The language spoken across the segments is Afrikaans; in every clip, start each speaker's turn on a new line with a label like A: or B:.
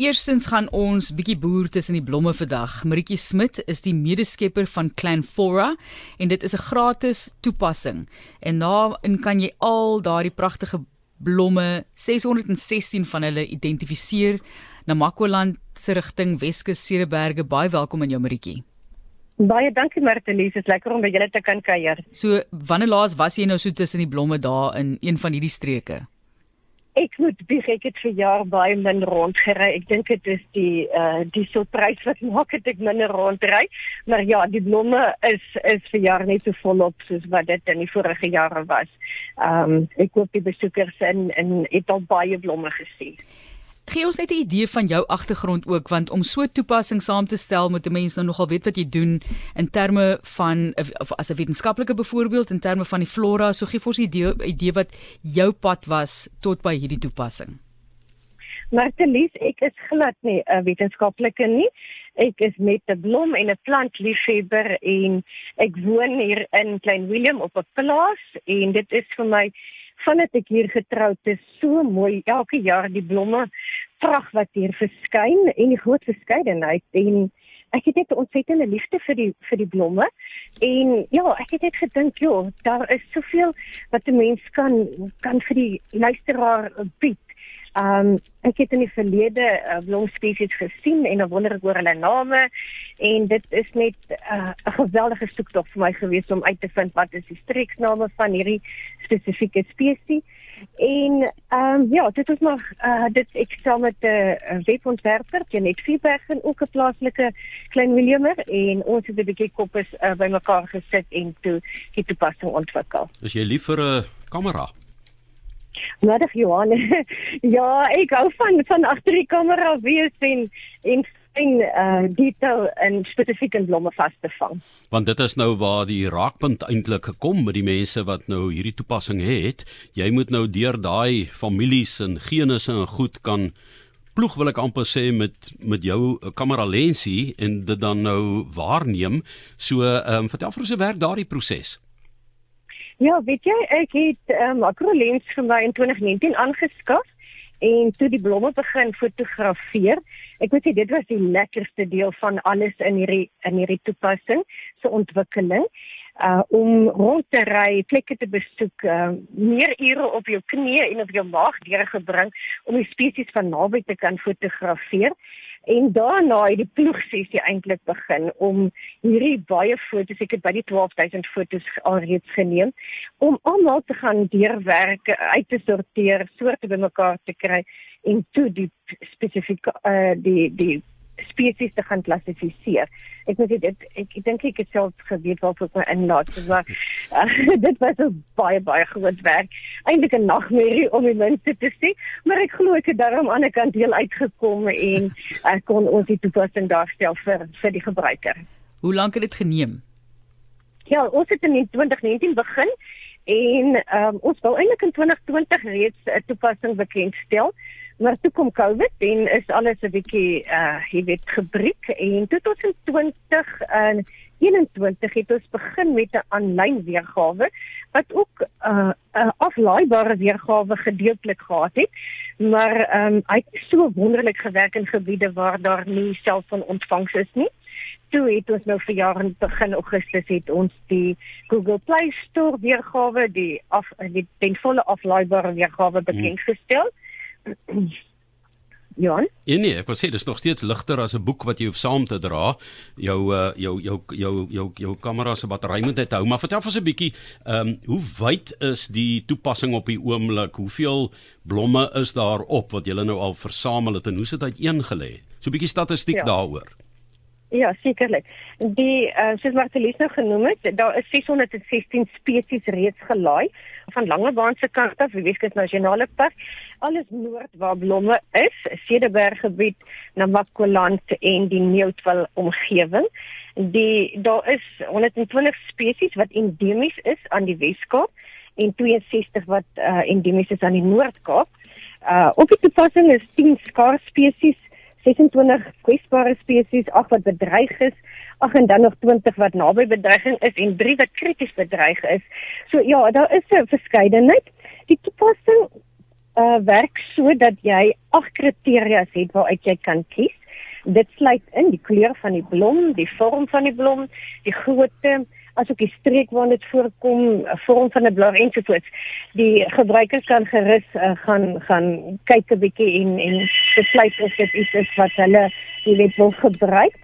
A: Eerstens gaan ons bietjie boer tussen die blomme vandag. Maritjie Smit is die medeskepper van Clan Flora en dit is 'n gratis toepassing. En daarin kan jy al daardie pragtige blomme, 616 van hulle identifiseer. Namakwaland se rigting Weskus Cederberge. Baie welkom in jou Maritjie.
B: Baie dankie Martelies, dit is lekker om by julle te kan kuier.
A: So, wanneer laas was jy nou so tussen die blomme daar in een van hierdie streke?
B: Ek moet bieg ek het vir jaar baie min rondgery. Ek dink dit is die uh die surprise wat maak het ek minder rondry. Maar ja, die blomme is is vir jaar net so volop soos wat dit in die vorige jare was. Ehm um, ek koop die besoekers in en het al baie blomme gesien.
A: Gee ons net 'n idee van jou agtergrond ook want om so toepassing saam te stel moet 'n mens nou nogal weet wat jy doen in terme van of as 'n wetenskaplike byvoorbeeld in terme van die flora so gee vir ons 'n idee, idee wat jou pad was tot by hierdie toepassing.
B: Martelies, ek is glad nie 'n wetenskaplike nie. Ek is met 'n blom en 'n plantliefhebber en ek woon hier in Klein Willem op 'n plaas en dit is vir my vandat ek hier getroud is, so mooi. Elke jaar die blomme pragt wat hier verskyn en die groot verskeidenheid. En ek het net 'n ontsettende liefde vir die vir die blomme. En ja, ek het net gedink, joh, daar is soveel wat 'n mens kan kan vir die luisteraar bied. Um, ek het in die verlede uh, blomspesies gesien en dan wonder ek oor hulle name en dit is net uh, 'n geweldige soektog vir my gewees om uit te vind wat is die streeksname van hierdie spesifieke spesies. En um, ja, dit is nog uh, dit ek saam met 'n uh, webontwerper, Janet Vierberg en ook 'n plaaslike klein Williamer en ons het 'n bietjie koppe uh, bymekaar gesit en toe die toepassing ontwikkel.
C: Is jy lief vir 'n kamera?
B: Nodig Johan. ja, ek hou van van agter die kamera wees en en en uh detail en spesifiek in blomme vas te vang.
C: Want dit is nou waar die raakpunt eintlik gekom met die mense wat nou hierdie toepassing het. Jy moet nou deur daai families en genusse en goed kan ploeg wil ek amper sê met met jou kamera lensie en dit dan nou waarneem. So ehm um, vertel vir ons hoe werk daardie proses?
B: Ja, weet jy, ek het ehm um, akrolens vir my in 2019 aangeskaf en toe die blomme begin fotografeer. Ek moet sê dit was die lekkerste deel van alles in hierdie in hierdie toepassing se ontwikkeling. Uh om rond te ry, plekke te besoek, uh, meer ure op jou knieë en op jou maag deurgebring om die spesies van naby te kan fotografeer. En daarna het die ploegsessie eintlik begin om hierdie baie foto's, ek het by die 12000 foto's alreeds geneem, om almal te gaan deurwerk, uit te sorteer, soorte bymekaar te kry en toe die spesifieke uh, die die spesies te gaan klassifiseer. Ek moet dit ek, ek dink ek het self geweet wat ek my inlaat, maar uh, dit was 'n baie baie groot werk. Eindelik 'n nagmerrie om die mense te sien, maar ek glo ek het daarom aan 'n kant deel uitgekom en ek kon ons die toepassing daarstel vir vir die gebruiker.
A: Hoe lank het dit geneem?
B: Ja, ons het in 2019 begin en um, ons wou eintlik in 2020 reeds 'n toepassing bekendstel maar toe kom Covid en is alles 'n bietjie uh jy weet gebreek en toe tot in 20 en 21 het ons begin met 'n aanlyn weergawe wat ook 'n uh, 'n aflaaibare weergawe gedeeltelik gehad het. Maar ehm um, hy het so wonderlik gewerk in gebiede waar daar nie selfoonontvangs is nie. Toe het ons nou vir jare begin Augustus het ons die Google Play Store weergawe die af die ten volle aflaaibare weergawe bekend gestel hmm
C: Ja. Ja nee, ek wil sê dis nog steeds ligter as 'n boek wat jy hoef saam te dra. Jou uh jou jou jou jou jou kamera se battery moet net hou, maar vertel ons 'n bietjie, ehm um, hoe wyd is die toepassing op die oomblik? Hoeveel blomme is daar op wat jy nou al versamel het en hoe sit dit uiteengelê? So 'n bietjie statistiek ja. daaroor.
B: Ja, sekerlik. Die uh, soos Martelies nou genoem het, daar is 616 spesies reeds gelaai van Langebaan se kant af, die Weskus Nasionale Park, alles noord waar blomme is, Cederberg gebied, Namakwaland en die Nieuwtwil omgewing. Die daar is 120 spesies wat endemies is aan die Weskaap en 62 wat uh, endemies is aan die Noord-Kaap. Uh op die toepassing is 10 skaars spesies 26 kwesbare spesies, 8 wat bedreig is, ag en dan nog 20 wat naby bedreiging is en 3 wat krities bedreig is. So ja, daar is 'n verskeidenheid. Die toepassing uh, werk so dat jy agt kriteria het waaruit jy kan kies. Dit sluit in die kleur van die blom, die vorm van die blom, die grootte, asook die streek waar dit voorkom, vorm van 'n blou ensovoorts. Die gebruikers kan gerus uh, gaan gaan kyk 'n bietjie en en besluit of dit iets is wat hulle weet wil gebruik.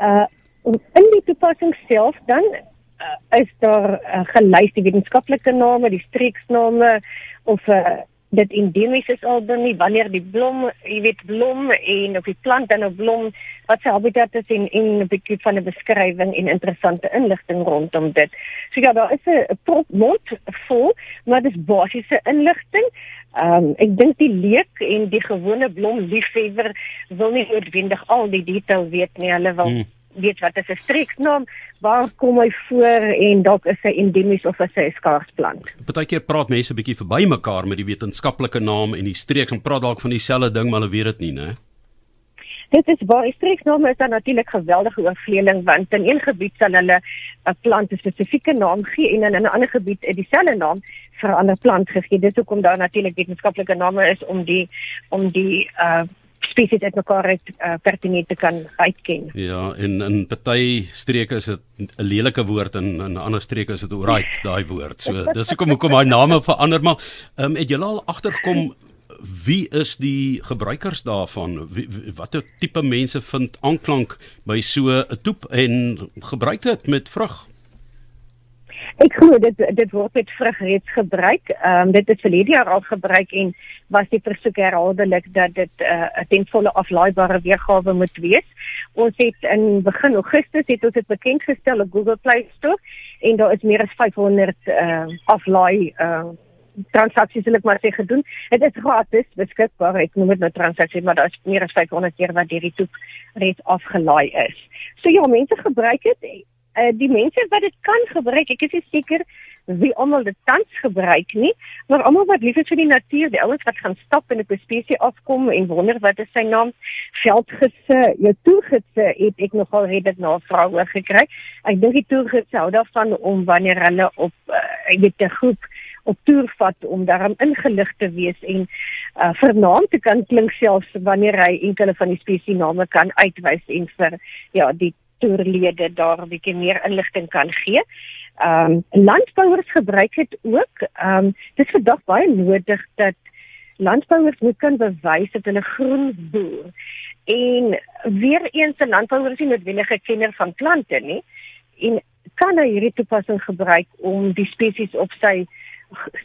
B: Uh in die toepassing self dan uh, is daar uh, gelys die wetenskaplike name, die streeksname of uh, dit endemies is al dan nie wanneer die blom, jy weet blom en of die plant dan op blom, wat sy habitat is en en 'n bietjie van 'n beskrywing en interessante inligting rondom dit. So ja, daar is 'n prop mond vol, maar dis basiese inligting. Ehm um, ek dink die leek en die gewone blom liefhebber wil nie noodwendig al die detail weet nie. Hulle wil hmm weet wat is 'n streeksnaam, waar kom hy voor en dalk is hy endemies of is hy 'n skaars plant.
C: Partykeer praat mense 'n bietjie verby mekaar met die wetenskaplike naam en die streeks en praat dalk van dieselfde ding maar hulle weet dit nie, né?
B: Dit is waar streeksname is dan natuurlik geweldige oorvleeling want in een gebied sal hulle 'n plant 'n spesifieke naam gee en in 'n ander gebied dieselfde naam vir 'n ander plant gegee. Dit is hoekom daar natuurlik wetenskaplike name is om die om die uh spesies uitmekaar uit uh, pertinent te kan uitken.
C: Ja, en in party streke is dit 'n lelike woord en in ander streke is dit alright daai woord. So dis hoekom hoekom daai name verander maar ehm um, het julle al agtergekom wie is die gebruikers daarvan? Wie, watter tipe mense vind aanklank by so 'n toep en gebruik dit met vrug?
B: Ek glo dit dit word met vrug reeds gebruik. Ehm um, dit is verlede jaar al gebruik en was die versoek herhaaldelik dat dit eh, 'n uh, ten volle aflaaibare weergawe moet wees. Ons het in begin Augustus het ons dit bekend gestel op Google Play Store en daar is meer as 500 uh, eh, aflaai uh, transaksies wil ek maar sê gedoen. Dit is gratis beskikbaar. Ek noem dit nou transaksie, maar daar is meer as 500 keer wat hierdie toep reeds afgelaai is. So ja, mense gebruik dit uh, die mense wat dit kan gebruik, ek is seker wie almal dit tans gebruik nie, maar almal wat lief is vir die natuur, die ouens wat gaan stap en op 'n spesies afkom en wonder wat is sy naam, veldgisse, jou toegidse het ek nogal redet na vrae gekry. Ek dink die toegidse hou daarvan om wanneer hulle op uh, weet 'n groep op toer vat om daarom ingelig te wees en uh, vernaam te kan klink selfs wanneer hy enkele van die spesies name kan uitwys en vir ja die toerlede daar 'n bietjie meer inligting kan gee. Ehm um, landbouers gebruik dit ook. Ehm um, dit is vandag baie nodig dat landbouers moet kan bewys dat hulle groen boer. En weer eens 'n landbouer is nie noodwendig 'n kenner van plante nie en kan hy hierdie toepassing gebruik om die spesies op sy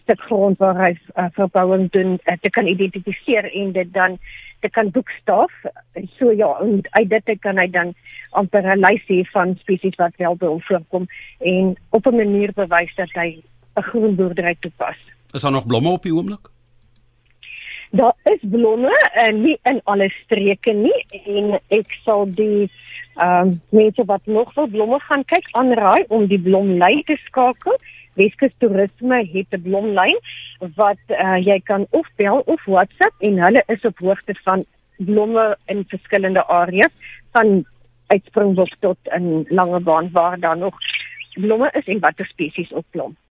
B: stuk grond waar hy uh, verbouing doen uh, te kan identifiseer en dit dan te kan boekstaaf. So ja, en uit dit kan hy dan amper 'n lys hê van spesies wat wel by hom voorkom en op 'n manier bewys dat hy 'n groen boerdery toepas.
C: Is daar nog blomme op die oomblik?
B: Daar is blomme en uh, nie in alle streke nie en ek sal die ehm um, mense wat nog wil blomme gaan kyk aanraai om die blomlei te skakel. Weskus Toerisme het 'n blomlyn wat uh, jy kan of bel of WhatsApp en hulle is op hoogte van blomme in verskillende areas van uitspringbok tot in Langebaan waar daar nog blomme is en watter spesies op blom.